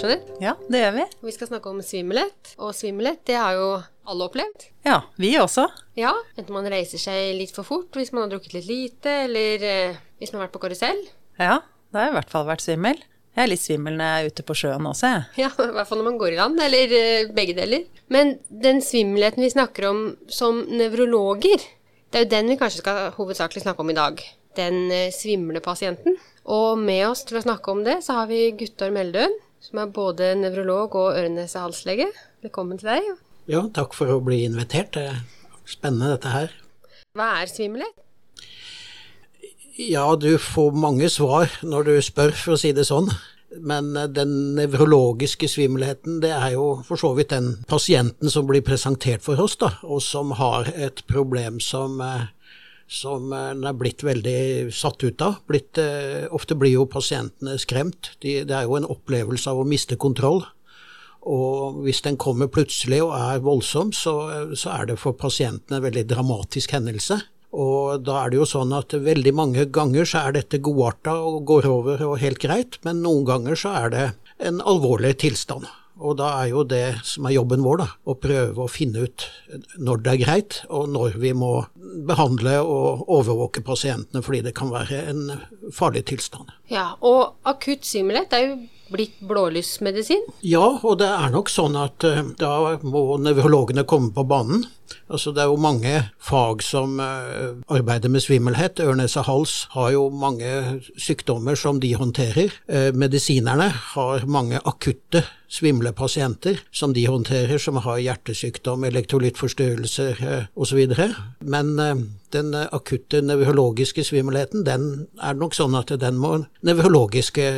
skjønner. Ja, det gjør vi. Vi skal snakke om svimmelhet, og svimmelhet det har jo alle opplevd. Ja, vi også. Ja, enten man reiser seg litt for fort hvis man har drukket litt lite, eller eh, hvis man har vært på karusell. Ja, da har jeg i hvert fall vært svimmel. Jeg er litt svimmel når jeg er ute på sjøen også, jeg. Ja, i hvert fall når man går i land, eller eh, begge deler. Men den svimmelheten vi snakker om som nevrologer, det er jo den vi kanskje skal hovedsakelig snakke om i dag. Den eh, svimle pasienten. Og med oss til å snakke om det, så har vi Guttorm Meldøen, som er både nevrolog og øre-nese-halslege. Velkommen til deg. Ja, takk for å bli invitert. Det er spennende dette her. Hva er svimmelhet? Ja, du får mange svar når du spør, for å si det sånn. Men eh, den nevrologiske svimmelheten, det er jo for så vidt den pasienten som blir presentert for oss, da, og som har et problem som eh, som eh, en er blitt veldig satt ut av. Blitt, eh, ofte blir jo pasientene skremt. De, det er jo en opplevelse av å miste kontroll. Og hvis den kommer plutselig og er voldsom, så, så er det for pasientene en veldig dramatisk hendelse. Og da er det jo sånn at veldig mange ganger så er dette godarta og går over og helt greit, men noen ganger så er det en alvorlig tilstand. Og da er jo det som er jobben vår, da, å prøve å finne ut når det er greit, og når vi må behandle og overvåke pasientene fordi det kan være en farlig tilstand. Ja, og akutt svimmelhet er jo blitt blålysmedisin? Ja, og det er nok sånn at uh, da må nevrologene komme på banen. Altså Det er jo mange fag som uh, arbeider med svimmelhet. Ørnes og hals har jo mange sykdommer som de håndterer. Uh, medisinerne har mange akutte svimle pasienter som de håndterer, som har hjertesykdom, elektrolyttforstyrrelser uh, osv. Men den akutte nevrologiske svimmelheten, den er nok sånn at den må nevrologiske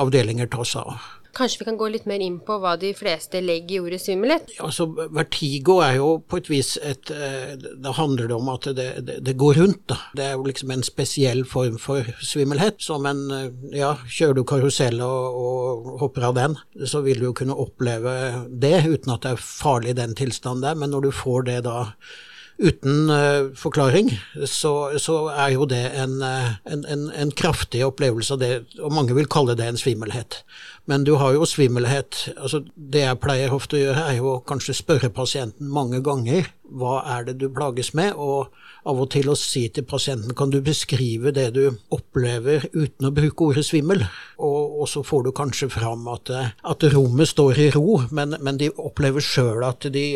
avdelinger ta seg av. Kanskje vi kan gå litt mer inn på hva de fleste legger i ordet svimmelhet? Altså, Vertigo er jo på et vis et eh, Da handler det om at det, det, det, går rundt, da. Det er jo liksom en spesiell form for svimmelhet. Som en eh, Ja, kjører du karusell og, og, hopper av den, så vil du jo kunne oppleve det uten at det er farlig i den tilstanden der, men når du får det da uten uh, forklaring, så, så, er jo det en, en, en, en kraftig opplevelse av det, og mange vil kalle det en svimmelhet. Men du har jo svimmelhet. altså Det jeg pleier ofte å gjøre, er jo å kanskje spørre pasienten mange ganger hva er det du plages med, og av og til å si til pasienten kan du beskrive det du opplever uten å bruke ordet svimmel, og, og så får du kanskje fram at, at rommet står i ro, men, men de opplever sjøl at de,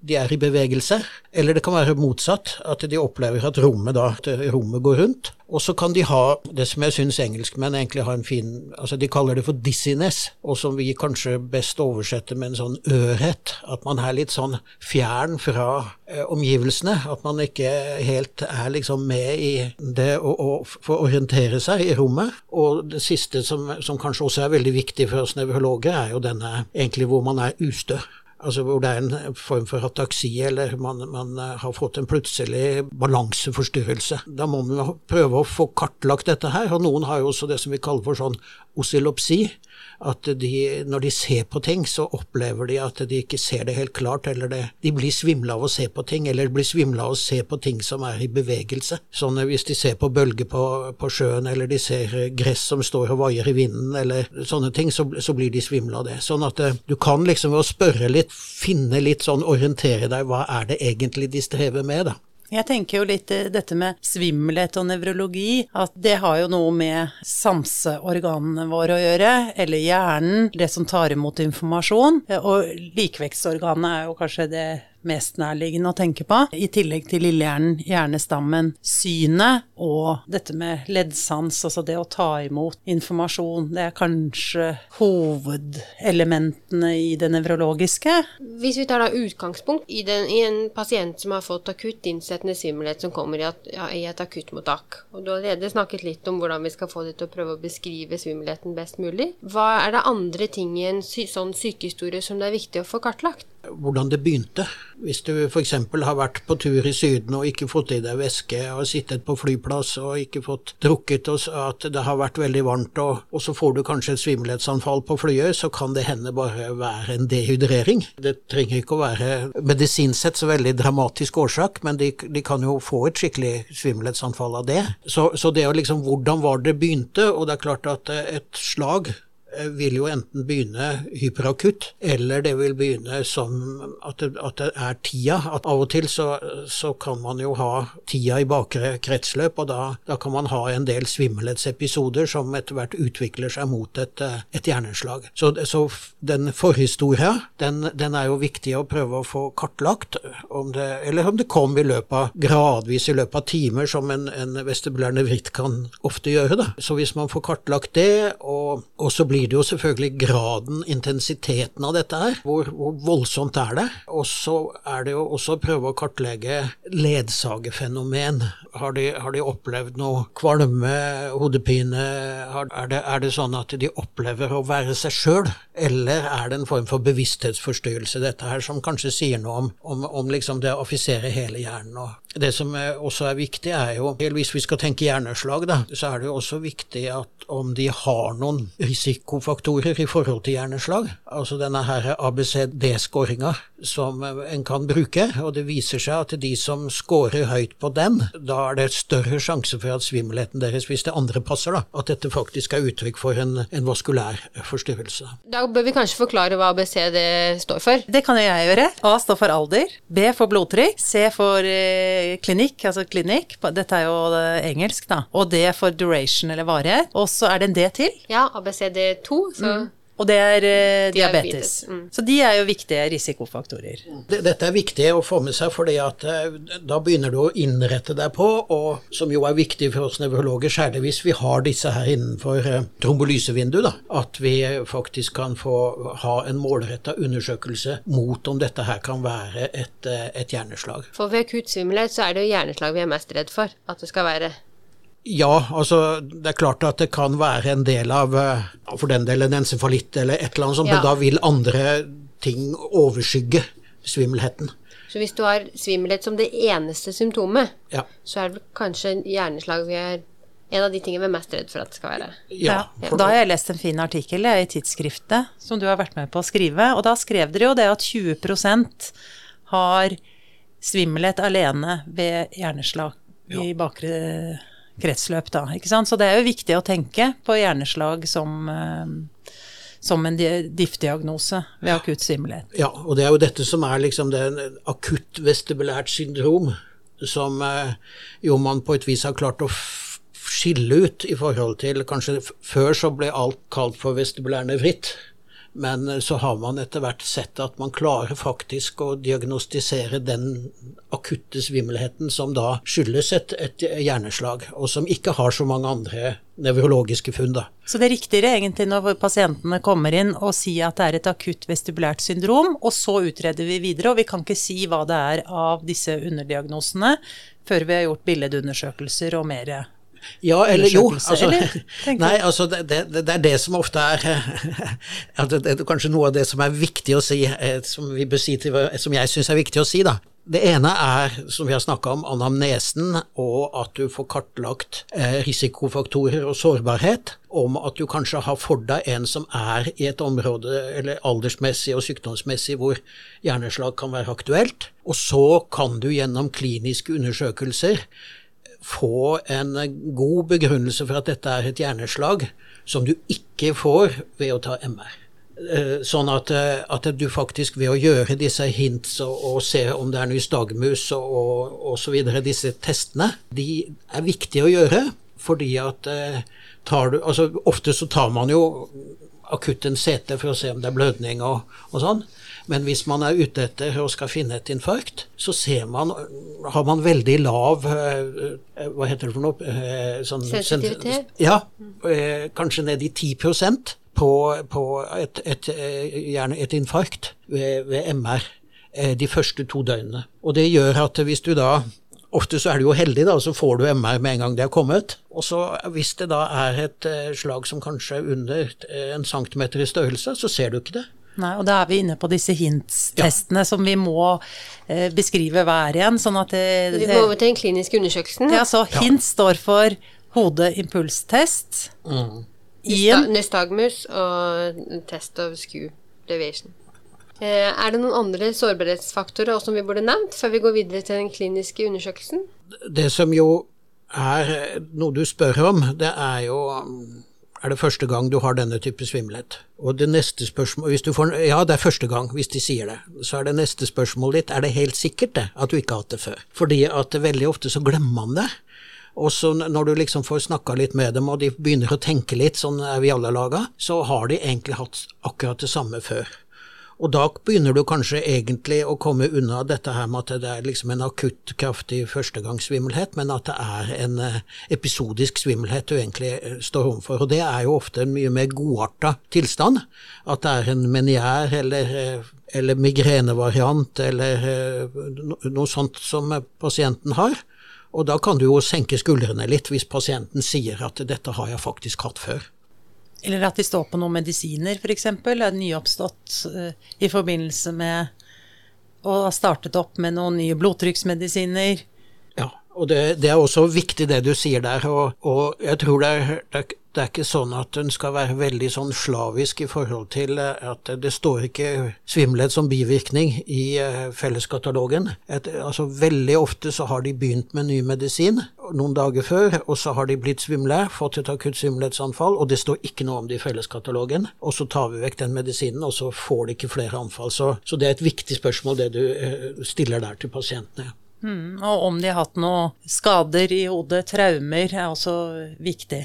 de, er i bevegelse, eller det kan være motsatt, at de opplever at rommet, da, at rommet går rundt. Og så kan de ha det som jeg syns engelskmenn egentlig har en fin altså De kaller det for dizziness, og som vi kanskje best oversetter med en sånn ørhet. At man er litt sånn fjern fra eh, omgivelsene. At man ikke helt er liksom med i det å, å få orientere seg i rommet. Og det siste som, som kanskje også er veldig viktig for oss nevrologer, er jo denne egentlig hvor man er ustø. Altså hvor det er en form for ataksi, eller man, man eh, har fått en plutselig balanseforstyrrelse. Da må man prøve å få kartlagt dette her, og noen har jo også det som vi kaller for sånn oscillopsi, at de, når de ser på ting, så opplever de at de ikke ser det helt klart, eller det, de blir svimla av å se på ting, eller blir svimla av å se på ting som er i bevegelse. Sånn hvis de ser på bølger på, på, sjøen, eller de ser gress som står og vaier i vinden, eller sånne ting, så, så blir de svimla av det. Sånn at eh, du kan liksom ved å spørre litt, finne litt sånn, orientere deg, hva er det egentlig de strever med, da. Jeg tenker jo litt eh, dette med svimmelhet og nevrologi, at det har jo noe med sanseorganene våre å gjøre, eller hjernen, det som tar imot informasjon. Og likvektsorganet er jo kanskje det mest nærliggende å tenke på. I tillegg til lillehjernen, hjernestammen, synet og dette med leddsans, altså det å ta imot informasjon. Det er kanskje hovedelementene i det nevrologiske. Hvis vi tar da utgangspunkt i, den, i en pasient som har fått akutt innsettende svimmelhet som kommer i, at, ja, i et akuttmottak, og du har allerede snakket litt om hvordan vi skal få det til å prøve å beskrive svimmelheten best mulig, hva er det andre ting i en sånn sykehistorie som det er viktig å få kartlagt? Hvordan det begynte. Hvis du f.eks. har vært på tur i Syden og ikke fått i deg væske, og sittet på flyplass og ikke fått drukket, og at det har vært veldig varmt, og, og så får du kanskje et svimmelhetsanfall på flyet, så kan det hende bare være en dehydrering. Det trenger ikke å være medisinsk sett så veldig dramatisk årsak, men de, de kan jo få et skikkelig svimmelhetsanfall av det. Så, så det er liksom hvordan var det begynte, og det er klart at et slag vil jo enten begynne hyperakutt, eller det vil begynne som at det, at det er tida. At av og til så, så, kan man jo ha tida i bakre kretsløp, og da, da kan man ha en del svimmelhetsepisoder som etter hvert utvikler seg mot et, eh, et hjerneslag. Så, så den forhistoria, den, den, er jo viktig å prøve å få kartlagt, om det, eller om det kom i løpet av gradvis i løpet av timer, som en, en vestibulær nevritt kan ofte gjøre. Da. Så hvis man får kartlagt det, og, og, så blir det jo selvfølgelig graden, intensiteten av dette her, hvor, hvor voldsomt er det? Og så er det jo også å prøve å kartlegge ledsagerfenomen. Har de, har de opplevd noe kvalme, hodepine? Er det, er det sånn at de opplever å være seg sjøl, eller er det en form for bevissthetsforstyrrelse, dette her, som kanskje sier noe om, om, om liksom det å affisere hele hjernen? Og det som også er viktig, er jo, hvis vi skal tenke hjerneslag, da, så er det jo også viktig at om de har noen risikofaktorer i forhold til hjerneslag, altså denne her ABCD-skåringa som en kan bruke, og det viser seg at de som scorer høyt på den, da er det større sjanse for at svimmelheten deres, hvis det andre passer, da, at dette faktisk er uttrykk for en, en vaskulær forstyrrelse. Da bør vi kanskje forklare hva ABCD står for? Det kan jo jeg gjøre. A står for alder, B for blodtrykk, C for eh, klinikk, altså klinikk, dette er jo engelsk, da, og D for duration eller varighet, og så er det en D til. Ja, ABCD2, så mm. Og det er eh, diabetes. Mm. Så de er jo viktige risikofaktorer. Dette er viktig å få med seg, at eh, da begynner du å innrette deg på, og som jo er viktig for oss nevrologer, særlig hvis vi har disse her innenfor eh, trombolysevindu, da, at vi faktisk kan få ha en målretta undersøkelse mot om dette her kan være et, eh, et hjerneslag. For ved akutt svimmelhet så er det jo hjerneslag vi er mest redd for at det skal være. Ja, altså det er klart at det kan være en del av eh, for den del en encefalitt eller et eller annet sånt, ja. men da vil andre ting overskygge svimmelheten. Så hvis du har svimmelhet som det eneste symptomet, ja. så er det kanskje hjerneslag vi er en av de tingene vi er mest redd for at det skal være. Ja, ja. Da har jeg lest en fin artikkel i tidsskriftet som du har vært med på å skrive, og da skrev dere jo det at 20% har svimmelhet alene ved hjerneslag i bakre kretsløp, da. Ikke sant? Så det er jo viktig å tenke på hjerneslag som, eh, som en diff-diagnose ved akutt svimmelhet. Ja, og det er jo dette som er liksom det akutt vestibulært syndrom, som eh, jo man på et vis har klart å skille ut i forhold til Kanskje før så ble alt kalt for vestibulær nevritt. Men eh, så har man etter hvert sett at man klarer faktisk å diagnostisere den akutte svimmelheten som da skyldes et, et hjerneslag, og som ikke har så mange andre nevrologiske funn. da. Så det er riktigere egentlig når pasientene kommer inn og sier at det er et akutt vestibulært syndrom, og så utreder vi videre, og vi kan ikke si hva det er av disse underdiagnosene før vi har gjort billedundersøkelser og mer ja, eller jo. Altså, nei, altså det, det, det, er det som ofte er Det er kanskje noe av det som er viktig å si, eh, som, vi bør si til, som jeg syns er viktig å si, da. Det ene er, som vi har snakka om, anamnesen, og at du får kartlagt eh, risikofaktorer og sårbarhet. Om at du kanskje har for deg en som er i et område, eller aldersmessig og sykdomsmessig, hvor hjerneslag kan være aktuelt. Og så kan du gjennom kliniske undersøkelser få en god begrunnelse for at dette er et hjerneslag, som du ikke får ved å ta MR. Eh, sånn at, eh, at, du faktisk ved å gjøre disse hints og, og se om det er nystagmus og osv., disse testene, de er viktige å gjøre. Fordi at eh, tar du Altså ofte så tar man jo akutt en CT for å se om det er blødning og, og sånn. Men hvis man er ute etter og skal finne et infarkt, så ser man, har man veldig lav eh, eh, Hva heter det for noe? Eh, sånn, Sensitivitet? Ja, kanskje ned i 10% på, på et, et, gjerne et infarkt ved, ved MR de første to døgnene. Og det gjør at hvis du da Ofte så er du jo heldig, da, så får du MR med en gang det er kommet. Og så hvis det da er et slag som kanskje er under en centimeter i størrelse, så ser du ikke det. Nei, og da er vi inne på disse HINTS-testene ja. som vi må eh, beskrive hver igjen. sånn at det, Vi går over til den kliniske undersøkelsen. Ja, så ja. HINTS står for hodeimpulstest. Mm. Nystagmus og test of skew deviation. Eh, er det noen andre sårbarhetsfaktorer som vi burde nevnt før vi går videre til den kliniske undersøkelsen? Det som jo er noe du spør om, det er jo er det første gang du har denne type svimmelhet? Og det neste spørsmål, får, Ja, det er første gang, hvis de sier det. Så er det neste spørsmålet ditt er det helt sikkert det, at du ikke har hatt det før. Fordi at veldig ofte så glemmer man det. Og så når du liksom får snakka litt med dem, og de begynner å tenke litt, sånn er vi alle laga, så har de egentlig hatt akkurat det samme før. Og da begynner du kanskje egentlig å komme unna dette her med at det er liksom en akutt, kraftig førstegangssvimmelhet, men at det er en eh, episodisk svimmelhet du egentlig eh, står overfor. Og det er jo ofte en mye mer godarta tilstand. At det er en meniær eller, eh, eller migrenevariant eller noe sånt som pasienten har. Og da kan du jo senke skuldrene litt hvis pasienten sier at 'dette har jeg faktisk hatt før'. Eller at de står på noen medisiner, f.eks. Er nyoppstått uh, i forbindelse med å ha startet opp med noen nye blodtrykksmedisiner. Ja, og det, det, er også viktig det du sier der, og, og jeg tror det er, det er det er ikke sånn at den skal være veldig sånn slavisk i forhold til eh, at det står ikke svimmelhet som bivirkning i eh, felleskatalogen. Et, altså Veldig ofte så har de begynt med ny medisin noen dager før, og så har de blitt svimle, fått et akutt svimmelhetsanfall, og det står ikke noe om det i felleskatalogen. Og så tar vi vekk den medisinen, og så får de ikke flere anfall. Så, så det er et viktig spørsmål det du eh, stiller der til pasientene. Mm, og om de har hatt noen skader i hodet, traumer, er også viktig.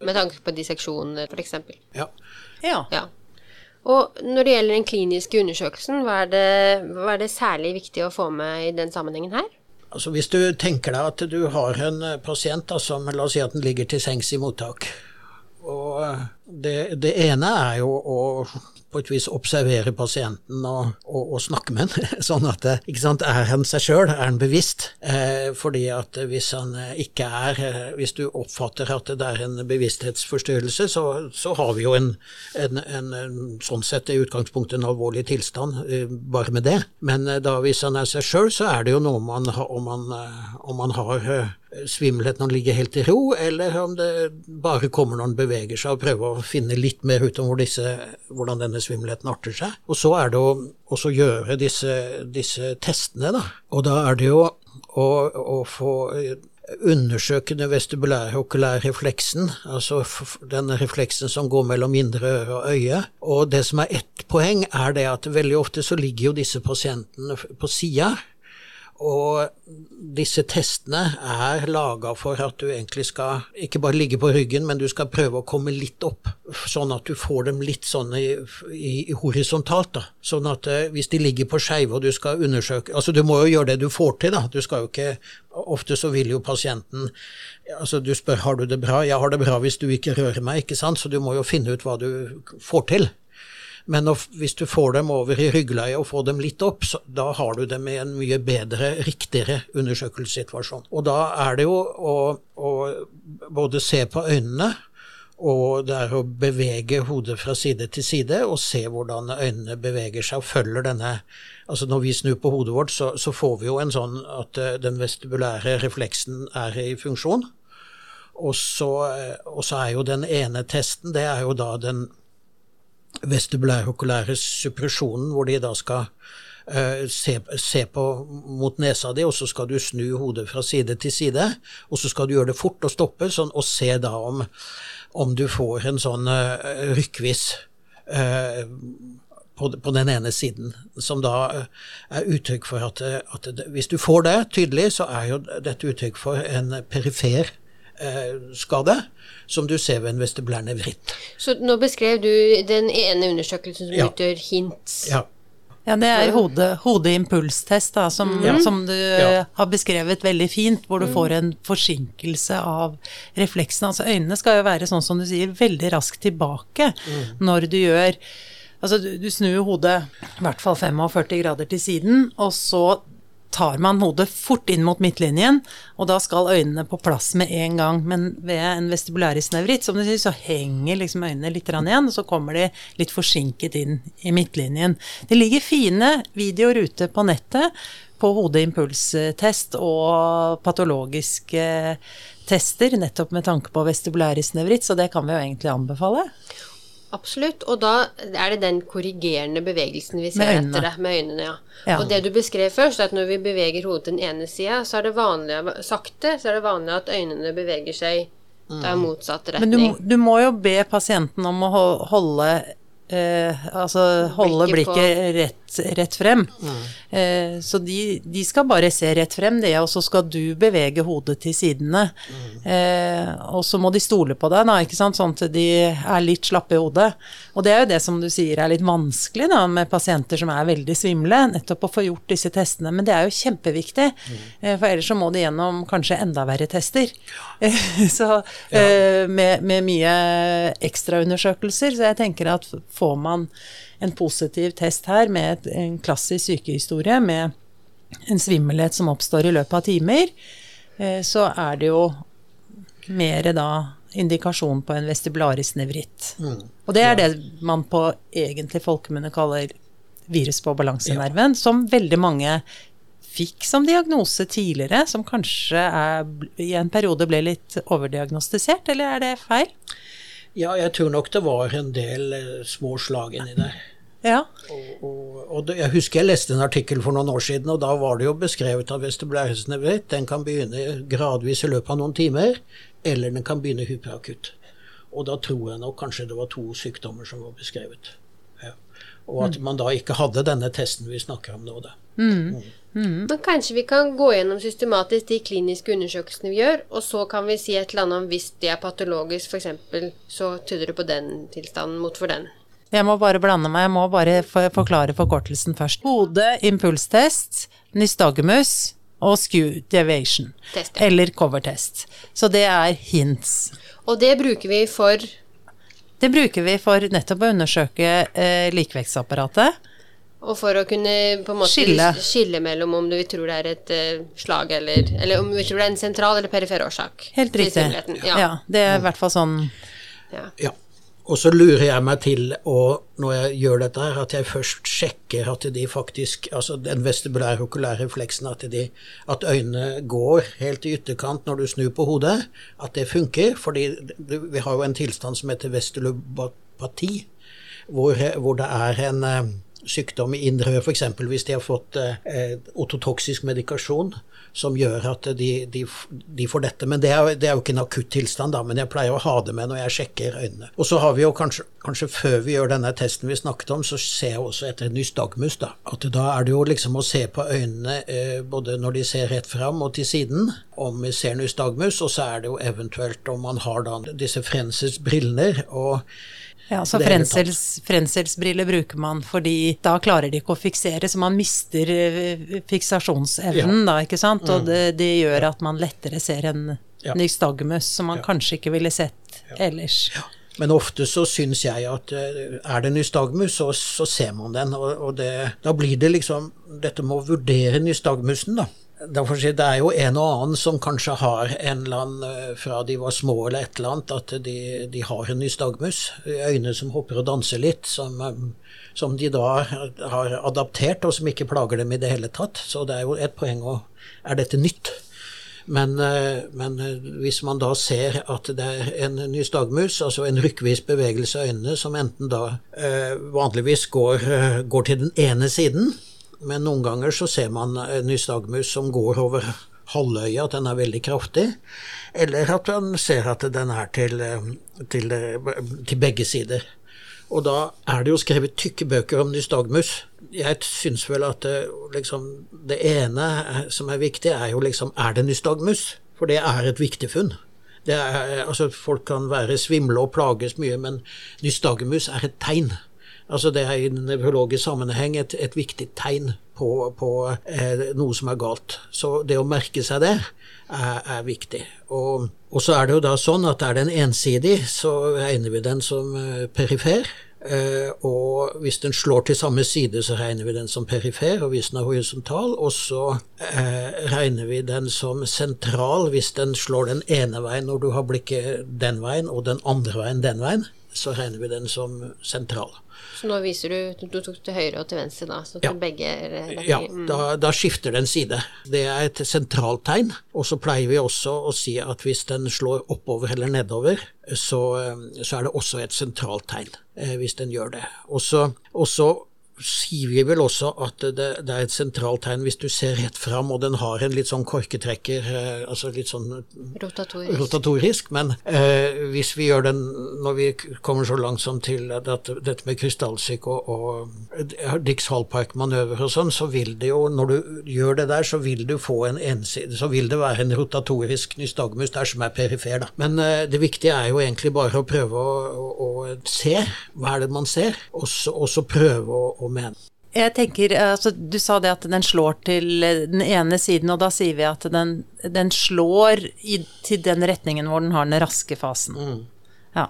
Med tanke på disseksjoner, f.eks. Ja. ja. ja. Og når det gjelder den kliniske undersøkelsen, hva er, det, hva er det særlig viktig å få med i den sammenhengen her? Altså Hvis du tenker deg at du har en pasient da, som la oss si at den ligger til sengs i mottak. Og det, det ene er jo å på et vis observere pasienten og, og, og snakke med han. sånn at ikke sant, Er han seg sjøl? Er han bevisst? Eh, fordi at hvis han ikke er eh, Hvis du oppfatter at det er en bevissthetsforstyrrelse, så, så har vi jo en, en, en, sånn sett i utgangspunktet en alvorlig tilstand eh, bare med det. Men eh, da hvis han er seg sjøl, så er det jo noe man, om, man, eh, om man har eh, svimmelhet når den ligger helt i ro, eller om det bare kommer når den beveger seg, og prøver å finne litt mer ut om hvor disse, hvordan denne svimmelheten arter seg. Og så er det å også gjøre disse, disse, testene, da. Og da er det jo å, å få undersøke den vestibulære okulære refleksen, altså den refleksen som går mellom indre øre og øye. Og det som er ett poeng, er det at veldig ofte så ligger jo disse pasientene på sida og disse testene er laga for at du egentlig skal ikke bare ligge på ryggen, men du skal prøve å komme litt opp, sånn at du får dem litt sånn i, i, i horisontalt. da. Sånn at uh, hvis de ligger på skeive og du skal undersøke Altså du må jo gjøre det du får til, da. Du skal jo ikke Ofte så vil jo pasienten Altså du spør har du det bra. Jeg har det bra hvis du ikke rører meg, ikke sant. Så du må jo finne ut hva du får til. Men hvis du får dem over i ryggleiet og får dem litt opp, så, da har du dem i en mye bedre, riktigere undersøkelsessituasjon. Og da er det jo å, å både se på øynene og det er å bevege hodet fra side til side og se hvordan øynene beveger seg og følger denne Altså når vi snur på hodet vårt, så, så får vi jo en sånn at uh, den vestibulære refleksen er i funksjon. Og så, uh, og så, er jo den ene testen, det er jo da den vestibulærokulære suppresjonen, hvor de da skal uh, se, se, på mot nesa di, og så skal du snu hodet fra side til side. Og så skal du gjøre det fort og stoppe, sånn, og se da om, om du får en sånn uh, rykkvis uh, på, på, den ene siden, som da er uttrykk for at, at hvis du får det tydelig, så er jo dette uttrykk for en perifer skade som du ser ved en vestibulær nevritt. Så nå beskrev du den ene undersøkelsen som ja. utgjør hint. Ja. Ja, det er hode, hodeimpulstest, da, som, mm. som du ja. har beskrevet veldig fint, hvor du mm. får en forsinkelse av refleksene. Altså øynene skal jo være sånn som du sier, veldig raskt tilbake mm. når du gjør Altså du, du snur hodet i hvert fall 45 grader til siden, og så tar man hodet fort inn mot midtlinjen, og da skal øynene på plass med en gang. Men ved en vestibulærisnevritt, som du sier, så henger liksom øynene litt igjen, og så kommer de litt forsinket inn i midtlinjen. Det ligger fine videoer ute på nettet på hodeimpulstest og patologiske tester, nettopp med tanke på vestibulærisnevritt, så det kan vi jo egentlig anbefale. Absolutt. Og da er det den korrigerende bevegelsen vi ser etter det, med øynene. Ja. ja. Og det du beskrev først, er at når vi beveger hodet til den ene sida, så er det vanlig, sakte, så er det vanlig at øynene beveger seg i motsatt motsatt Men du, du må jo be pasienten om å holde eh, Altså holde Blikket blikket rett, rett frem. Eh, så de, de skal bare se rett frem, det, og så skal du bevege hodet til sidene. Eh, og så må de stole på deg, da, ikke sant, sånn at de er litt slappe i hodet. Og det er jo det som du sier er litt vanskelig da, med pasienter som er veldig svimle, nettopp å få gjort disse testene. Men det er jo kjempeviktig, eh, for ellers så må de gjennom kanskje enda verre tester. så eh, med, med mye ekstraundersøkelser, så jeg tenker at får man en positiv test her med et, en klassisk sykehistorie med en svimmelhet som oppstår i løpet av timer, eh, så er det jo mer da indikasjon på en vestibularis nevritt. Og det er det man på egentlig folkemunne kaller virus på balansenerven, som veldig mange fikk som diagnose tidligere, som kanskje er, i en periode ble litt overdiagnostisert, eller er det feil? Ja, jeg tror nok det var en del eh, små slag inni der. Ja. Og, og, og det, jeg husker jeg leste en artikkel for noen år siden, og da var det jo beskrevet at vestibularisnevritt den kan begynne gradvis i løpet av noen timer, eller den kan begynne hyperakutt. Og da tror jeg nok kanskje det var to sykdommer som var beskrevet. Ja. Og at man da ikke hadde denne testen vi snakker om nå, da. Men kanskje vi kan gå gjennom systematisk de kliniske undersøkelsene vi gjør, og så kan vi si et eller annet om hvis det er patologisk, f.eks., så tyder det på den tilstanden mot for den. Jeg må bare blande meg, jeg må bare forklare forkortelsen først. Hode, impulstest, nystagmus og skew deviation. Test, ja. Eller covertest. Så det er hints. Og det bruker vi for Det bruker vi for nettopp å undersøke eh, likevektsapparatet. Og for å kunne på en måte Skille. skille mellom om du tror det er et uh, slag eller Eller om du tror det er en sentral eller perifer årsak. Helt riktig. Ja. Ja. det er i hvert fall sånn ja. Ja. Og så lurer jeg meg til, og når jeg gjør dette her, at jeg først sjekker at de faktisk Altså den vestibulære okulære refleksen, at, de, at øynene går helt i ytterkant når du snur på hodet, at det funker. Fordi vi har jo en tilstand som heter vestulopati, hvor, hvor det er en eh, sykdom i indre f.eks. hvis de har fått eh, ototoksisk medikasjon som gjør at de, de, de får dette. Men det er, det er jo ikke en akutt tilstand, da, men jeg pleier å ha det med når jeg sjekker øynene. Og så har vi jo kanskje, kanskje før vi gjør denne testen vi snakket om, så ser jeg også etter nystagmus. Da At da er det jo liksom å se på øynene eh, både når de ser rett fram og til siden, om vi ser nystagmus, og så er det jo eventuelt om man har da disse Frensers briller. og Ja, så frensels, frenselsbriller bruker man fordi da klarer de ikke å fiksere, så man mister fiksasjonsevnen, fiksasjonsevnen da, ikke sant? Og det, det gjør at man lettere ser en Mm. Ja. nystagmus som man kanskje ikke ville sett ellers. Men ofte så syns jeg at eh, er det nystagmus, så, så ser man den. Og, og det, da blir det liksom Dette med å vurdere nystagmusen, da. Det er jo en og annen som kanskje har en eller annen eh, fra de var små eller et eller annet, at de, de har en nystagmus. Øyne som hopper og danser litt, som, eh, som de da har adaptert, og som ikke plager dem i det hele tatt. Så det er jo et poeng å Er dette nytt? Men, eh, men hvis man da ser at det er en nystagmus, altså en rykkvis bevegelse av øynene, som enten da vanligvis går, går til den ene siden, men noen ganger så ser man nystagmus som går over halvøya, at den er veldig kraftig, eller at man ser at den er til, eh, til, eh, til begge sider. Og da er det jo skrevet tykke bøker om nystagmus. Jeg syns vel at det, liksom, det ene eh, som er viktig, er jo liksom Er det nystagmus? For det er et viktig funn. Er, altså, folk kan være svimle og plages mye, men nystagmus er et tegn. Altså Det er i nevrologisk sammenheng et, et viktig tegn på, på eh, noe som er galt. Så det å merke seg det er, er viktig. Og, og så er det jo da sånn at er den ensidig, så regner vi den som eh, perifer. Eh, og hvis den slår til samme side, så regner vi den som perifer, og hvis den er horisontal. Og så eh, regner vi den som sentral hvis den slår den ene veien når du har blikket den veien, og den andre veien den veien. Så regner vi den som sentral. Så nå viser du Du tok til høyre og til venstre, da. Så Ja. begge er Ja, da, da skifter den side. Det er et sentralt tegn. Og så pleier vi også å si at hvis den slår oppover eller nedover, så, eh, så er det også et sentralt tegn, eh, hvis den gjør det. Og så sier vi vel også at det, det, er et sentralt tegn hvis du ser rett fram, og den har en litt sånn korketrekker, eh, altså litt sånn rotatorisk. rotatorisk men eh, hvis vi gjør den når vi kommer så langt som til at, dette med krystallsyk og, og Dix Hallpark-manøver og sånn, så vil det jo, når du gjør det der, så vil du få en enside, så vil det være en rotatorisk nystagmus der som er perifer, da. Men eh, det viktige er jo egentlig bare å prøve å, å, å se hva er det man ser, og så prøve å, å mene. Jeg tenker, altså, Du sa det at den slår til den ene siden, og da sier vi at den, den slår i, til den retningen hvor den har den raske fasen. Mm. Ja.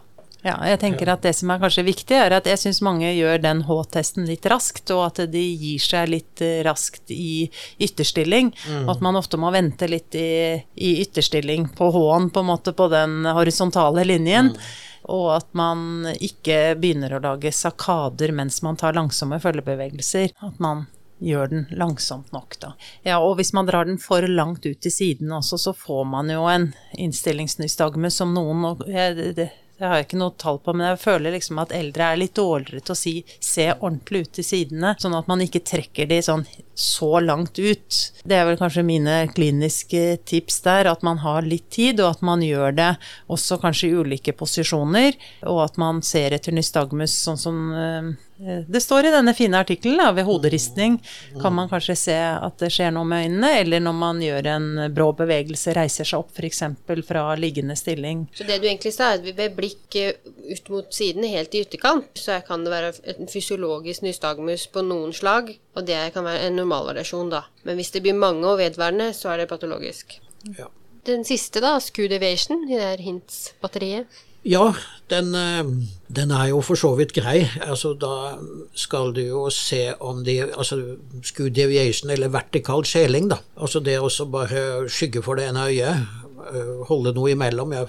ja. Jeg tenker ja. at det som er kanskje viktig, er at jeg syns mange gjør den H-testen litt raskt, og at de gir seg litt eh, raskt i ytterstilling. Mm. Og at man ofte må vente litt i, i ytterstilling på H-en, på en måte, på den horisontale linjen. Mm og at man ikke begynner å lage sakader mens man tar langsomme følgebevegelser. At man gjør den langsomt nok, da. Ja, og hvis man drar den for langt ut til siden også, så får man jo en innstillingsnystagme som noen og det, det, det har jeg ikke noe tall på, men jeg føler liksom at eldre er litt dårligere til å si se ordentlig ut til sidene, sånn at man ikke trekker de sånn så langt ut. Det er vel kanskje mine kliniske tips der, at man har litt tid, og at man gjør det også kanskje i ulike posisjoner, og at man ser etter nystagmus sånn som eh, det står i denne fine artikkelen, ved hoderistning kan man kanskje se at det skjer noe med øynene, eller når man gjør en brå bevegelse, reiser seg opp f.eks. fra liggende stilling. Så det du egentlig sa, er at ved blikk ut mot siden, helt i ytterkant, så kan det være en fysiologisk nystagmus på noen slag, og det kan være en normalvariasjon, da. Men hvis det blir mange og vedvarende, så er det patologisk. Ja. Den siste, da, skew deviation, i det her hints-batteriet. Ja, den, eh, den, er jo for så vidt grei. Altså, da skal du jo se om de altså Skew deviation, eller vertikal skjeling, da. Altså det å bare skygge for det ene øyet, eh, holde noe imellom. Jeg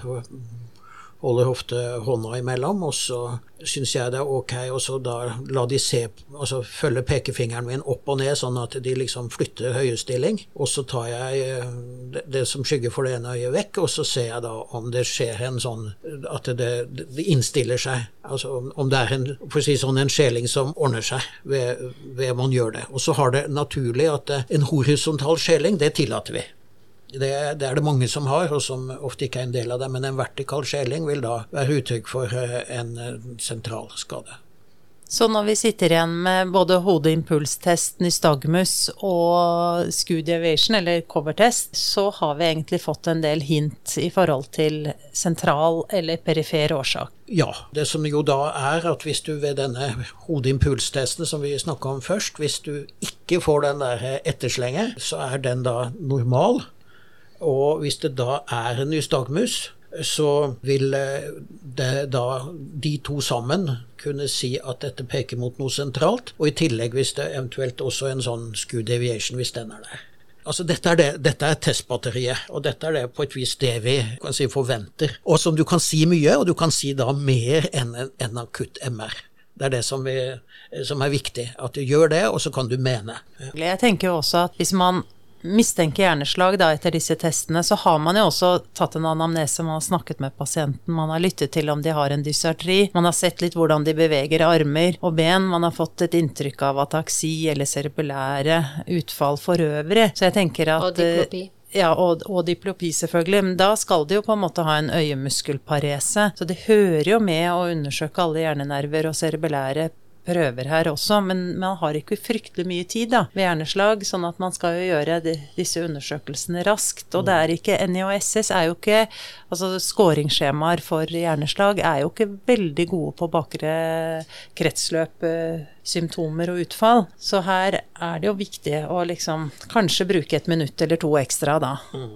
holder ofte hånda imellom, og så syns jeg det er ok å så da la de se, altså følge pekefingeren min opp og ned, sånn at de liksom flytter høyestilling. Og så tar jeg eh, det, det som skygger for det ene øyet vekk, og så ser jeg da om det skjer en sånn At det, det innstiller seg. Altså om det er en, for å si sånn, en skjeling som ordner seg ved, ved man gjør det. Og så har det naturlig at en horisontal skjeling, det tillater vi. Det, det, er det mange som har, og som ofte ikke er en del av det. Men en vertikal skjeling vil da være uttrykk for eh, en eh, sentral skade. Så når vi sitter igjen med både hodeimpulstest, nystagmus og deviation, eller covertest, så har vi egentlig fått en del hint i forhold til sentral eller perifer årsak. Ja. Det som jo da er at hvis du ved denne hodeimpulstesten som vi snakka om først, hvis du ikke får den der etterslenger, så er den da normal. Og hvis det da er en nystagmus, så vil eh, det da de to sammen kunne si at dette peker mot noe sentralt, og i tillegg hvis det eventuelt også en sånn skew deviation, hvis den er der. Altså dette er, det, dette er testbatteriet, og dette er det på et vis det vi si forventer. Og som du kan si mye, og du kan si da mer enn en akutt MR. Det er det som, vi, som er viktig, at du gjør det, og så kan du mene. Jeg tenker jo også at hvis man mistenker hjerneslag da, etter disse testene, så har man jo også tatt en anamnese, man har snakket med pasienten, man har lyttet til om de har en dysartri, man har sett litt hvordan de beveger armer og ben, man har fått et inntrykk av ataksi eller cerebellære utfall for øvrig. Så jeg tenker at Og diplopi. Ja, og, og, diplopi, selvfølgelig. Men da skal de jo på en måte ha en øyemuskelparese. Så det hører jo med å undersøke alle hjernenerver og cerebellære prøver her også, men man har ikke fryktelig mye tid da, ved hjerneslag, sånn at man skal jo gjøre de, disse undersøkelsene raskt. Og det er ikke NIOSS er jo ikke Altså skåringsskjemaer for hjerneslag er jo ikke veldig gode på bakre kretsløp, eh, symptomer og utfall. Så her er det jo viktig å liksom kanskje bruke et minutt eller to ekstra da. Mm.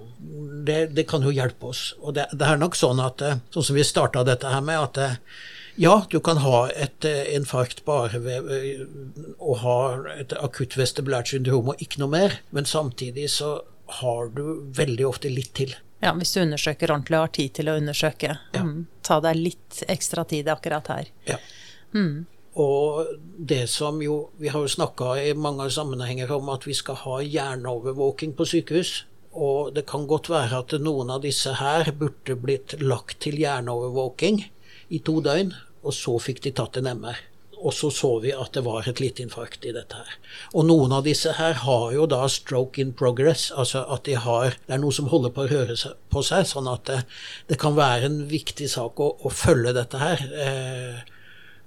Det, det, kan jo hjelpe oss. Og det, det er nok sånn at eh, sånn som vi starta dette her med, at eh, ja, du kan ha et eh, infarkt bare ved å ha et akutt vestibulært syndrom og ikke noe mer, men samtidig så har du veldig ofte litt til. Ja, hvis du undersøker ordentlig og har tid til å undersøke. Ja. Mm, ta deg litt ekstra tid akkurat her. Ja. Mm. Og det som jo Vi har jo snakka i mange sammenhenger om at vi skal ha hjerneovervåking på sykehus. Og det kan godt være at noen av disse her burde blitt lagt til hjerneovervåking i to døgn og så fikk de tatt en MR. og så så vi at det var et lite infarkt i dette her. Og noen av disse her har jo da stroke in progress, altså at de har Det er noe som holder på å røre på seg, sånn at det, det kan være en viktig sak å, å følge dette her. Eh,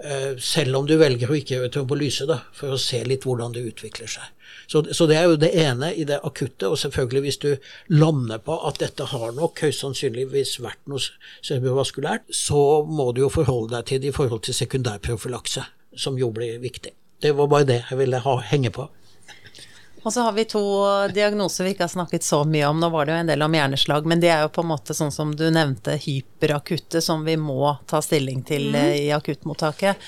eh, selv om du velger å ikke gjøre trombolyse, da, for å se litt hvordan det utvikler seg. Så, så, det er jo det ene i det akutte. Og selvfølgelig hvis du lander på at dette har nok høyst sannsynligvis vært noe cerebrovaskulært, så må du jo forholde deg til det i forhold til sekundærprofylakse, som jo blir viktig. Det var bare det jeg ville ha, henge på. Og så har vi to diagnoser vi ikke har snakket så mye om. Nå var det jo en del om hjerneslag, men det er jo på en måte sånn som du nevnte, hyperakutte, som vi må ta stilling til mm. i akuttmottaket.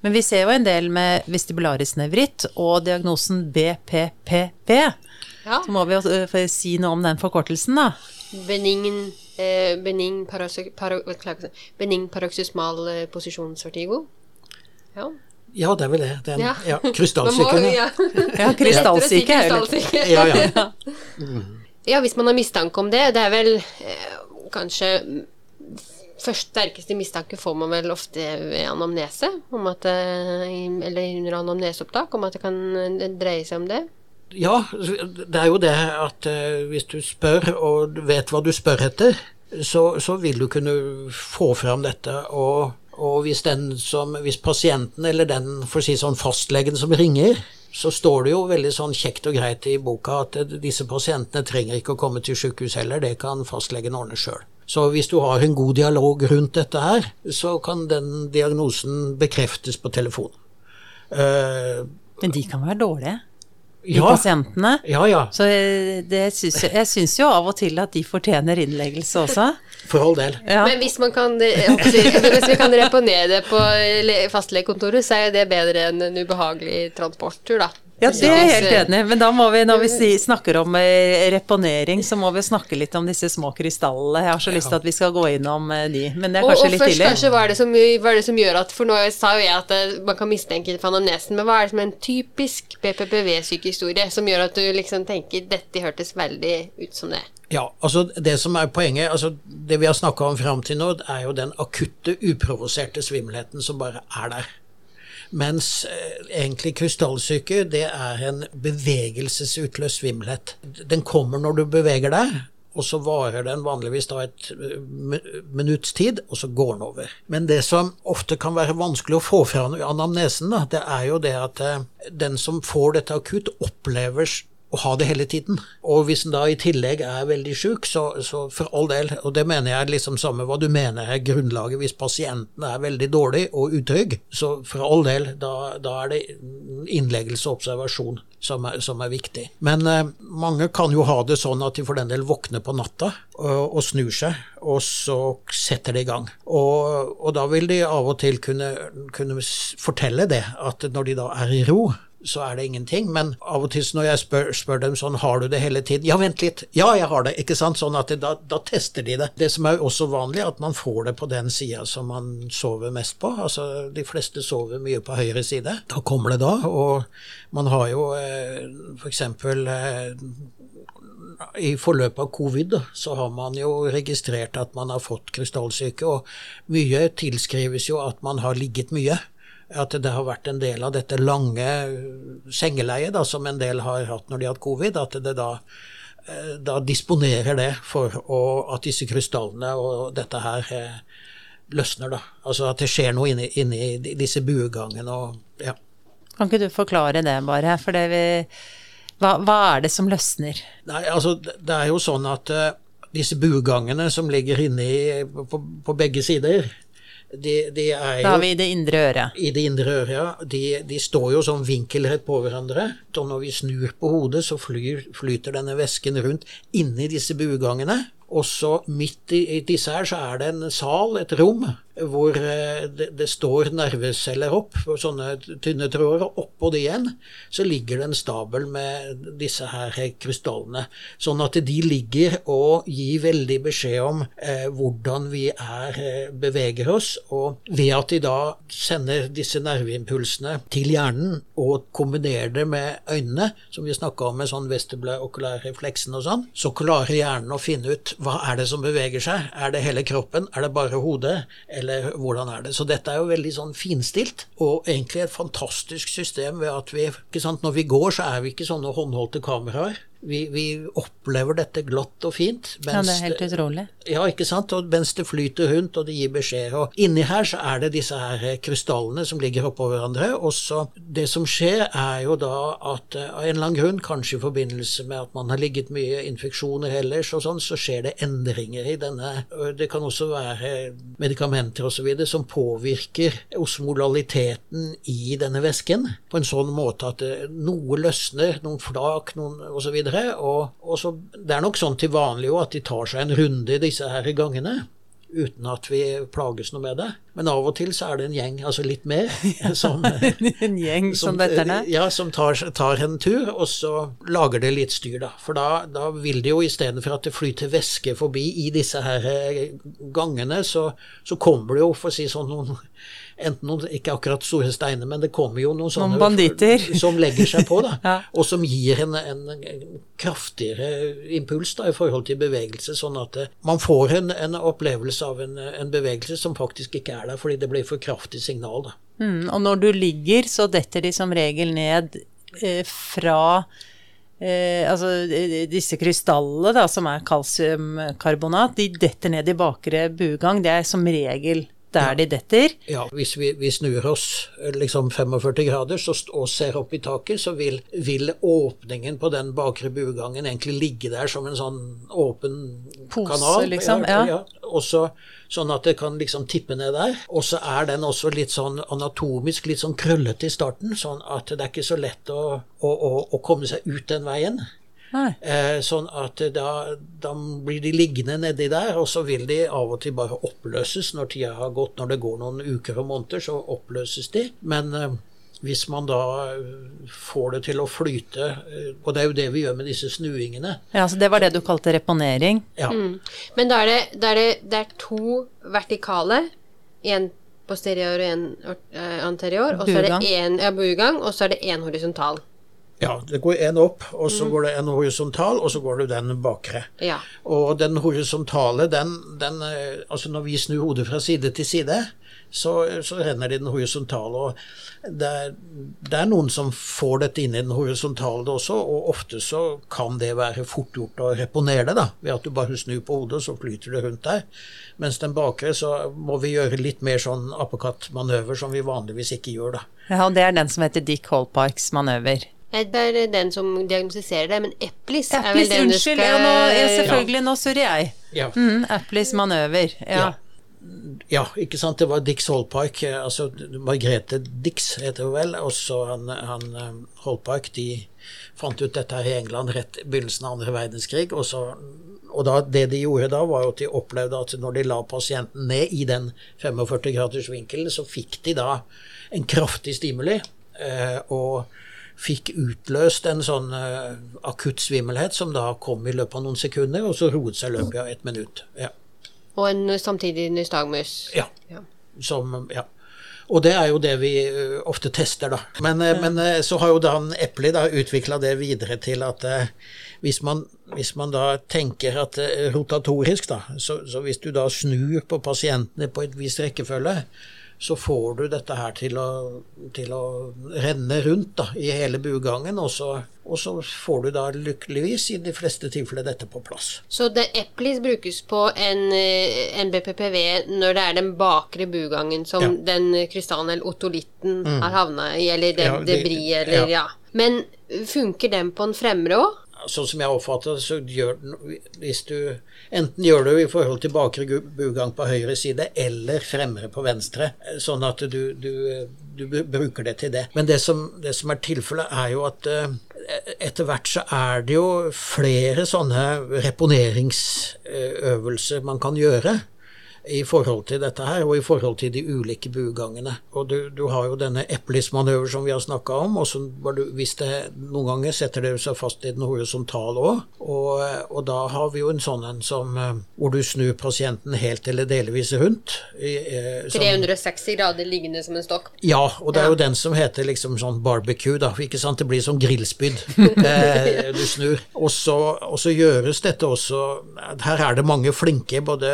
Men vi ser jo en del med vestibularis nevritt og diagnosen BPPP. Ja. Så må vi også uh, si noe om den forkortelsen, da. Benign, eh, benign, benign paroxysmal eh, posisjonsvertigo. Ja. Ja, det er vel det. Den, ja. ja krystallsyken. ja, ja krystallsyke. ja, ja. ja, hvis man har mistanke om det, det er vel eh, kanskje Først sterkeste mistanke får man vel ofte ved anamnese, at, eller under anamneseopptak, om at det kan dreie seg om det. Ja, det er jo det at uh, hvis du spør og vet hva du spør etter, så, så vil du kunne få fram dette. Og, og hvis, som, hvis, pasienten eller den for å si sånn fastlegen som ringer, så står det jo veldig sånn kjekt og greit i boka at disse pasientene trenger ikke å komme til sykehus heller, det kan fastlegen ordne sjøl. Så hvis du har en god dialog rundt dette her, så kan den diagnosen bekreftes på telefon. Uh, Men de kan være dårlige? De ja, pasientene. Ja, ja. Så synes, jeg syns jo av og til at de fortjener innleggelse også. For all del. Ja. Men hvis man kan, hvis vi kan reponere det på fastlegekontoret, så er det bedre enn en ubehagelig transporttur, da. Ja, det er jeg helt enig. Men da må vi, når vi snakker om eh, reponering, så må vi snakke litt om disse små krystallene. Jeg har så lyst til at vi skal gå innom eh, de, men det er kanskje og, og litt tidlig. Og først kanskje hva er, det som, hva er det som gjør at For nå sa jo jeg at eh, man kan mistenke for anamnesen, men hva er det som er en typisk BPPV-sykehistorie som gjør at du liksom tenker dette hørtes veldig ut som det? Ja, altså det som er poenget, altså det vi har snakka om fram til nå, er jo den akutte, uprovoserte svimmelheten som bare er der. Mens eh, egentlig krystallsyke, det er en bevegelsesutløst svimmelhet. Den kommer når du beveger deg, og så varer den vanligvis da et eh, minutts tid, og så går den over. Men det som ofte kan være vanskelig å få fra anamnesen, da, det er jo det at eh, den som får dette akutt, opplever å ha det hele tiden. Og hvis en da i tillegg er veldig sjuk, så, så, for all del, og det mener jeg liksom samme hva du mener er grunnlaget hvis pasienten er veldig dårlig og utrygg, så for all del, da, da er det innleggelse og observasjon som er, som er viktig. Men eh, mange kan jo ha det sånn at de for den del våkner på natta og, og snur seg, og så setter de i gang. Og, og da vil de av og til kunne, kunne fortelle det, at når de da er i ro, så er det ingenting. Men av og til når jeg spør, spør, dem sånn, har du det hele tiden? Ja, vent litt. Ja, jeg har det. Ikke sant? Sånn at det, da, da, tester de det. Det som er også vanlig, er at man får det på den sida som man sover mest på. Altså, de fleste sover mye på høyre side. Da kommer det da. Og man har jo eh, f.eks. Eh, i forløpet av covid så har man jo registrert at man har fått krystallsyke, og mye tilskrives jo at man har ligget mye at det har vært en del av dette lange sengeleiet da, som en del har hatt når de har hatt covid, at det da, eh, da disponerer det for å, at disse krystallene og dette her eh, løsner. da. Altså at det skjer noe inni, inni disse buegangene og ja. Kan ikke du forklare det, bare? For det vi, hva, hva, er det som løsner? Nei, altså det er jo sånn at uh, disse buegangene som ligger inni på, på begge sider, de, de er jo, da har vi det indre øret. I det indre øret, ja. De, de står jo sånn vinkelrett på hverandre. Og når vi snur på hodet, så flyr, flyter denne væsken rundt inni disse buegangene. Og så midt i, i disse her så er det en sal, et rom, hvor eh, det, det, står nerveceller opp, sånne tynne tråder, og oppå det igjen så ligger det en stabel med disse her krystallene. Sånn at de ligger og gir veldig beskjed om eh, hvordan vi er, eh, beveger oss. Og ved at de da sender disse nerveimpulsene til hjernen og kombinerer det med øynene, som vi snakka om med sånn vestibulær-okulær-refleksen og sånn, så klarer hjernen å finne ut hva er det som beveger seg. Er det hele kroppen? Er det bare hodet? Eller eller hvordan er det. Så dette er jo veldig sånn finstilt, og egentlig et fantastisk system ved at vi ikke sant, Når vi går, så er vi ikke sånne håndholdte kameraer. Vi, vi, opplever dette glatt og fint. ja, det er helt utrolig. Ja, ikke sant. Og mens det flyter rundt, og det gir beskjed. Og inni her så er det disse her krystallene som ligger oppå hverandre. Og så Det som skjer, er jo da at eh, av en eller annen grunn, kanskje i forbindelse med at man har ligget mye infeksjoner ellers og sånn, så skjer det endringer i denne Det kan også være medikamenter osv. som påvirker osmolaliteten i denne væsken på en sånn måte at eh, noe løsner, noen flak noen osv. Og, og så, det er nok sånn til vanlig at de tar seg en runde i disse her gangene. Uten at vi plages noe med det. Men av og til så er det en gjeng, altså litt mer, som, en gjeng som, som dette? Ja, som tar, tar, en tur, og så lager det litt styr, da. For da, da vil det jo istedenfor at det flyter væske forbi i disse her eh, gangene, så, så kommer det jo, for å si sånn, noen enten noen, ikke akkurat store steiner, men det kommer jo noen sånne noen som legger seg på, da, ja. og som gir en, en, kraftigere impuls da, i forhold til bevegelse, sånn at eh, man får en, en opplevelse av en, en, bevegelse som faktisk ikke er der, fordi det blir for kraftig signal. Da. Mm, og når du ligger, så detter de som regel ned eh, fra Eh, altså disse krystallene da, som er kalsiumkarbonat, de detter ned i bakre bugang. Det er som regel der de detter. Ja, hvis vi, vi snur oss liksom 45 grader så, og ser opp i taket, så vil, vil, åpningen på den bakre bugangen egentlig ligge der som en sånn åpen Pose, kanal. liksom. Ja, ja. Også, sånn at det kan liksom tippe ned der. Og så er den også litt sånn anatomisk litt sånn krøllete i starten, sånn at det er ikke så lett å, å, å, å komme seg ut den veien. Eh, sånn at da, da, blir de liggende nedi der, og så vil de av og til bare oppløses når tida har gått. Når det går noen uker og måneder, så oppløses de. Men eh, hvis man da eh, får det til å flyte, eh, og det er jo det vi gjør med disse snuingene Ja, så Det var det du kalte reponering? Ja. Mm. Men da er det, da er det, det er to vertikale. En posterior og en eh, anterior. Og så er det en ja, bugang, og så er det én horisontal. Ja, det går en opp, og så mm. går det en horisontal, og så går det den bakre. Ja. Og den horisontale, den, den, eh, Altså når vi snur hodet fra side til side, så, så renner det i den horisontale. Og det er, det er, noen som får dette inn i den horisontale også, og ofte så kan det være fort gjort å reponere det, da, ved at du bare snur på hodet, så flyter det rundt der. Mens den bakre så må vi gjøre litt mer sånn apekattmanøver som vi vanligvis ikke gjør, da. Ja, og det er den som heter Dick Holpikes manøver. Det er den som diagnostiserer det, men Eplis, er vel den unnskyld, du skal ja, nå, ja, selvfølgelig, nå surrer jeg. Ja. Mm, Eplis manøver, ja. ja. ikke sant. Det var Dix Holpark, eh, altså Margrethe Dix heter hun vel, og så han, han eh, Holpark, de fant ut dette her i England rett i begynnelsen av andre verdenskrig. Og, så, og da, det de gjorde da, var at de opplevde at når de la pasienten ned i den 45 graders vinkelen, så fikk de da en kraftig stimuli. Eh, og fikk utløst en sånn uh, akutt svimmelhet som da kom i løpet av noen sekunder, og så roet seg i løpet av ett minutt. Ja. Og en samtidig nystagmus? Ja. ja. Som, ja. Og det er jo det vi uh, ofte tester, da. Men, uh, men så har jo da Epli da utvikla det videre til at hvis man, hvis, man, da tenker at rotatorisk, da, så, så hvis du da snur på pasientene på et visst rekkefølge, så får du dette her til å, til å renne rundt da, i hele bugangen, og så, og så, får du da lykkeligvis i de fleste tilfeller dette på plass. Så det Eplis brukes på en, en, eh, BPPV når det er den bakre bugangen som ja. den krystallen eller otolitten mm. har havna i, eller den ja, de, eller ja. ja. Men funker den på en fremre òg? Sånn som jeg oppfatter det, så gjør Hvis du enten gjør du i forhold til bakre bugang på høyre side eller fremre på venstre, sånn at du, du, du bruker det til det. Men det som, det som er tilfellet, er jo at uh, etter hvert så er det jo flere sånne reponeringsøvelser man kan gjøre i forhold til dette her, og i forhold til de ulike bugangene. Og du, du har jo denne eplismanøver som vi har snakka om, og så du, hvis det noen ganger setter det seg fast i den horisontale òg, og, og, da har vi jo en sånn en som eh, hvor du snur pasienten helt eller delvis rundt. I, eh, som, 360 grader liggende som en stokk? Ja, og det er jo den som heter liksom sånn barbecue, da. Ikke sant, det blir som grillspyd. eh, du snur. Og så, og så gjøres dette også Her er det mange flinke, både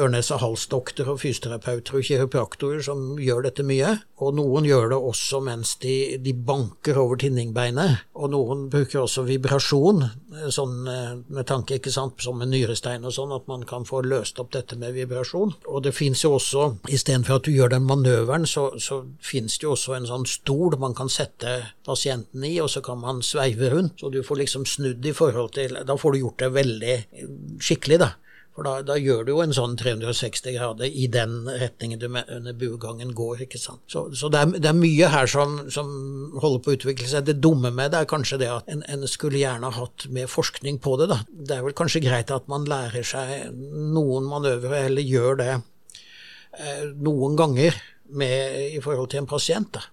Ørnes øre-nese- halsdoktorer og fysioterapeuter og kiropraktorer som gjør dette mye. Og noen gjør det også mens de, de banker over tinningbeinet. Og noen bruker også vibrasjon, sånn med tanke, ikke sant, som med nyrestein og sånn, at man kan få løst opp dette med vibrasjon. Og det fins jo også, istedenfor at du gjør den manøveren, så, så fins det jo også en sånn stol man kan sette pasienten i, og så kan man sveive rundt. Så du får liksom snudd i forhold til Da får du gjort det veldig skikkelig, da. For da, da, gjør du jo en sånn 360 grader i den retningen du med, under buegangen går. ikke sant? Så, så det, er, det, er, mye her som, som, holder på å utvikle seg. Det dumme med det er kanskje det at en, en, skulle gjerne hatt mer forskning på det. da. Det er vel kanskje greit at man lærer seg noen manøvre, eller gjør det eh, noen ganger med, i forhold til en pasient. da.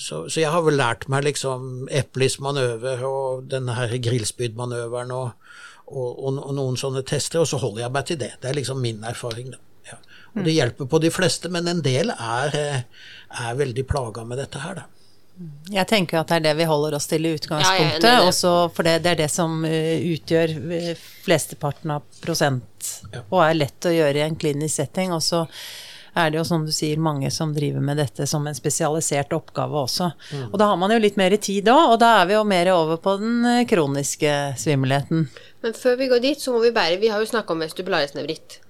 Så, så, jeg har vel lært meg liksom Eplis manøver og denne her grillspydmanøveren og, og, og, og, noen sånne tester, og så holder jeg meg til det. Det er liksom min erfaring. da. Ja. Og det hjelper på de fleste, men en del er, er veldig plaga med dette her, da. Jeg tenker at det er det vi holder oss til i utgangspunktet, ja, også for det, det, er det som uh, utgjør flesteparten av prosent, ja. og er lett å gjøre i en klinisk setting. Og så er det jo, som du sier, mange som driver med dette som en spesialisert oppgave også. Mm. Og da har man jo litt mer tid da, og da er vi jo mer over på den eh, kroniske svimmelheten. Men før vi går dit, så må vi bare Vi har jo snakka om vestibularisnevritt.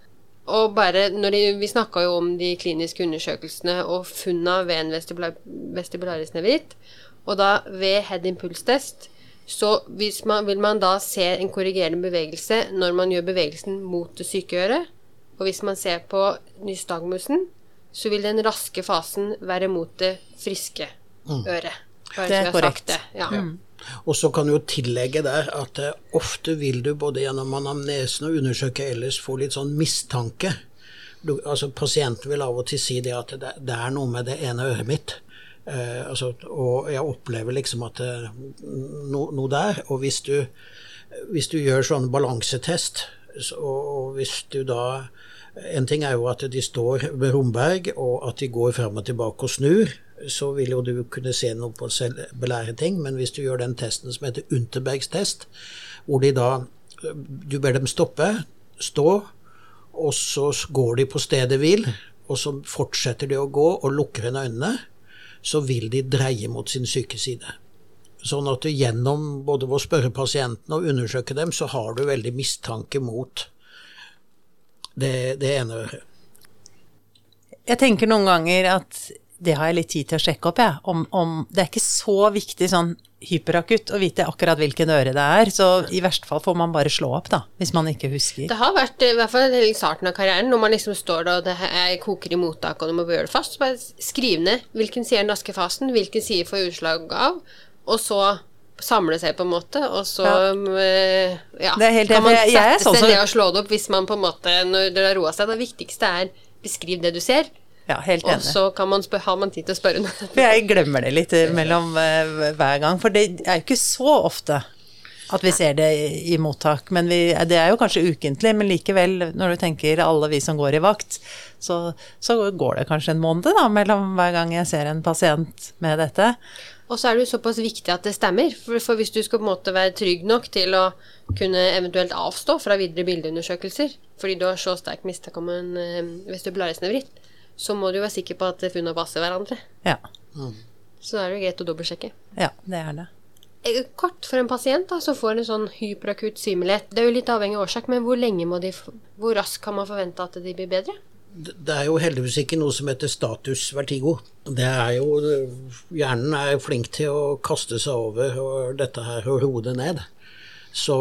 Og bare når de, Vi snakka jo om de kliniske undersøkelsene og funna ved en vestibularisnevritt. Og da ved head impulse-test så man, vil man da se en korrigerende bevegelse når man gjør bevegelsen mot det syke øret. Og hvis man ser på nystagmusen, så vil den raske fasen være mot det friske mm. øret. Det er korrekt. Det. Ja. Mm. Og så kan du jo tillegge der at uh, ofte vil du både gjennom anamnesen og undersøke ellers få litt sånn mistanke. Du, altså Pasienten vil av og til si det at det, det er noe med det ene øret mitt. Uh, altså, og jeg opplever liksom at det er no, noe der. Og hvis du, hvis du gjør sånn balansetest, så, og hvis du da en ting er jo at de står ved Romberg, og at de går fram og tilbake og snur. Så vil jo du kunne se noe på selvbelære ting, men hvis du gjør den testen som heter Unterbergs test, hvor de da Du ber dem stoppe, stå, og så går de på stedet hvil, og så fortsetter de å gå og lukker en øynene, så vil de dreie mot sin syke side. Sånn at du gjennom både å spørre pasientene og undersøke dem, så har du veldig mistanke mot det, det ene øret. Jeg tenker noen ganger at det har jeg litt tid til å sjekke opp, jeg. Ja. Om, om, det er ikke så viktig sånn hyperakutt å vite akkurat hvilken øre det er. Så i verste fall får man bare slå opp, da. Hvis man ikke husker. Det har vært, i hvert fall i starten av karrieren, når man liksom står der og det er, koker i mottak og du må gjøre det fast, så bare skriv ned hvilken side er den raske fasen, hvilken side får utslag av, og så samle seg, på en måte, og så ja. Eh, ja kan man sette sånn seg ned og slå det opp hvis man på en måte Når det har roa seg. Det viktigste er beskriv det du ser. Ja, helt enig. Og så man har man tid til å spørre noe. For jeg glemmer det litt mellom uh, hver gang. For det er jo ikke så ofte at vi ser det i, i mottak. Men vi, det er jo kanskje ukentlig, men likevel, når du tenker alle vi som går i vakt, så, så går det kanskje en måned da, mellom hver gang jeg ser en pasient med dette. Og så er det jo såpass viktig at det stemmer. For, for, hvis du skal på en måte være trygg nok til å kunne eventuelt avstå fra videre bildeundersøkelser, fordi du har så sterk mistanke om en uh, vestibularisnevritt, så må du jo være sikker på at funnene passer hverandre. Ja. Mm. Så da er det jo greit å dobbeltsjekke. Ja, det er det. Eh, kort for en pasient da, som får en sånn hyperakutt svimelhet. Det er jo litt avhengig av årsak, men hvor lenge må de, hvor raskt kan man forvente at de blir bedre? Det er jo heldigvis ikke noe som heter status vertigo. Det er jo Hjernen er flink til å kaste seg over dette her og hodet ned. Så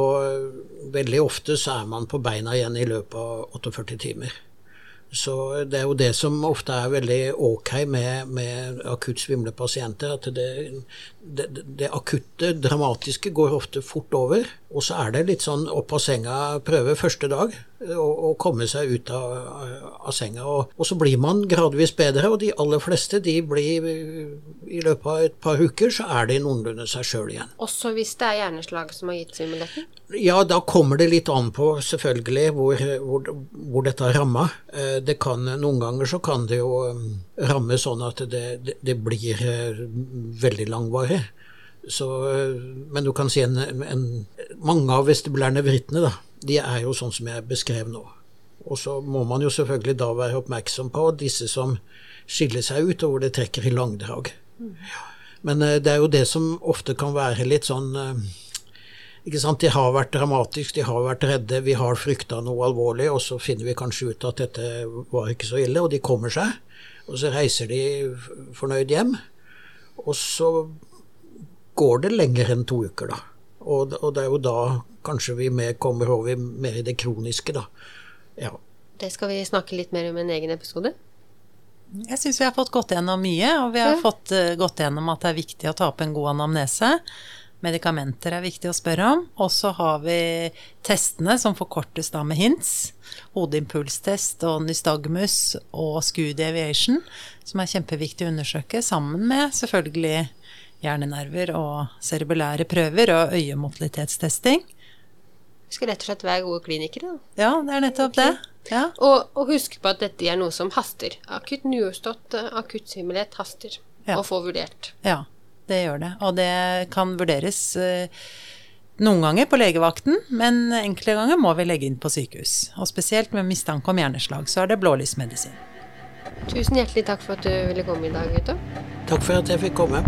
veldig ofte så er man på beina igjen i løpet av 48 timer. Så det er jo det som ofte er veldig ok med, med akutt svimle pasienter, at det, det, det, akutte, dramatiske, går ofte fort over. Og så er det litt sånn opp av senga-prøve første dag, å komme seg ut av, av senga. Og, og, så blir man gradvis bedre, og de aller fleste de blir I løpet av et par uker så er de noenlunde seg sjøl igjen. Også hvis det er hjerneslag som har gitt svimmelheten? Ja, da kommer det litt an på selvfølgelig hvor, hvor, hvor dette har ramma. Eh, det kan, noen ganger så kan det jo um, ramme sånn at det, det, det blir eh, veldig langvarig. Så, eh, men du kan si en, en mange av vestibulærene vrittene, da, de er jo sånn som jeg beskrev nå. Og så må man jo selvfølgelig da være oppmerksom på disse som skiller seg ut, og hvor det trekker i langdrag. Men eh, det er jo det som ofte kan være litt sånn eh, ikke sant, De har vært dramatiske, de har vært redde, vi har frykta noe alvorlig, og så finner vi kanskje ut at dette var ikke så ille, og de kommer seg. Og så reiser de fornøyd hjem. Og så går det lenger enn to uker, da. Og, og det er jo da kanskje vi mer kommer over mer i det kroniske, da. Ja. Det skal vi snakke litt mer om i en egen episode. Jeg syns vi har fått gått gjennom mye, og vi har ja. fått uh, gått gjennom at det er viktig å ta opp en god anamnese. Medikamenter er viktig å spørre om. Og så har vi testene som forkortes da med HINTS. Hodeimpulstest og nystagmus og SCUD deviation, som er kjempeviktig å undersøke, sammen med selvfølgelig hjernenerver og cerebellære prøver og øyemotilitetstesting. Vi skal rett og slett være gode klinikere, da. Ja, det er nettopp okay. det. Ja. Og, og, husk på at dette er noe som haster. Akutt nyårstått, akutt svimmelhet haster ja. å få vurdert. Ja, det gjør det. Og det kan vurderes eh, noen ganger på legevakten, men enkelte ganger må vi legge inn på sykehus. Og spesielt med mistanke om hjerneslag, så er det blålysmedisin. Tusen hjertelig takk for at du ville komme i dag, Gutta. Takk for at jeg fikk komme.